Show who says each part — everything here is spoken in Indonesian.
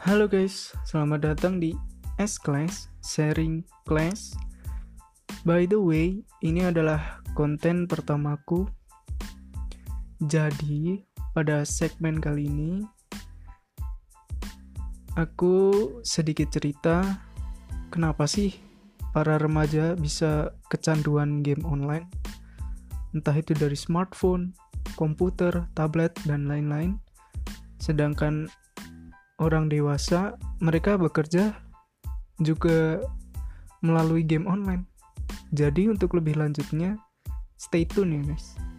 Speaker 1: Halo guys, selamat datang di S Class Sharing Class. By the way, ini adalah konten pertamaku. Jadi, pada segmen kali ini aku sedikit cerita kenapa sih para remaja bisa kecanduan game online. Entah itu dari smartphone, komputer, tablet, dan lain-lain. Sedangkan orang dewasa mereka bekerja juga melalui game online. Jadi untuk lebih lanjutnya stay tune ya guys.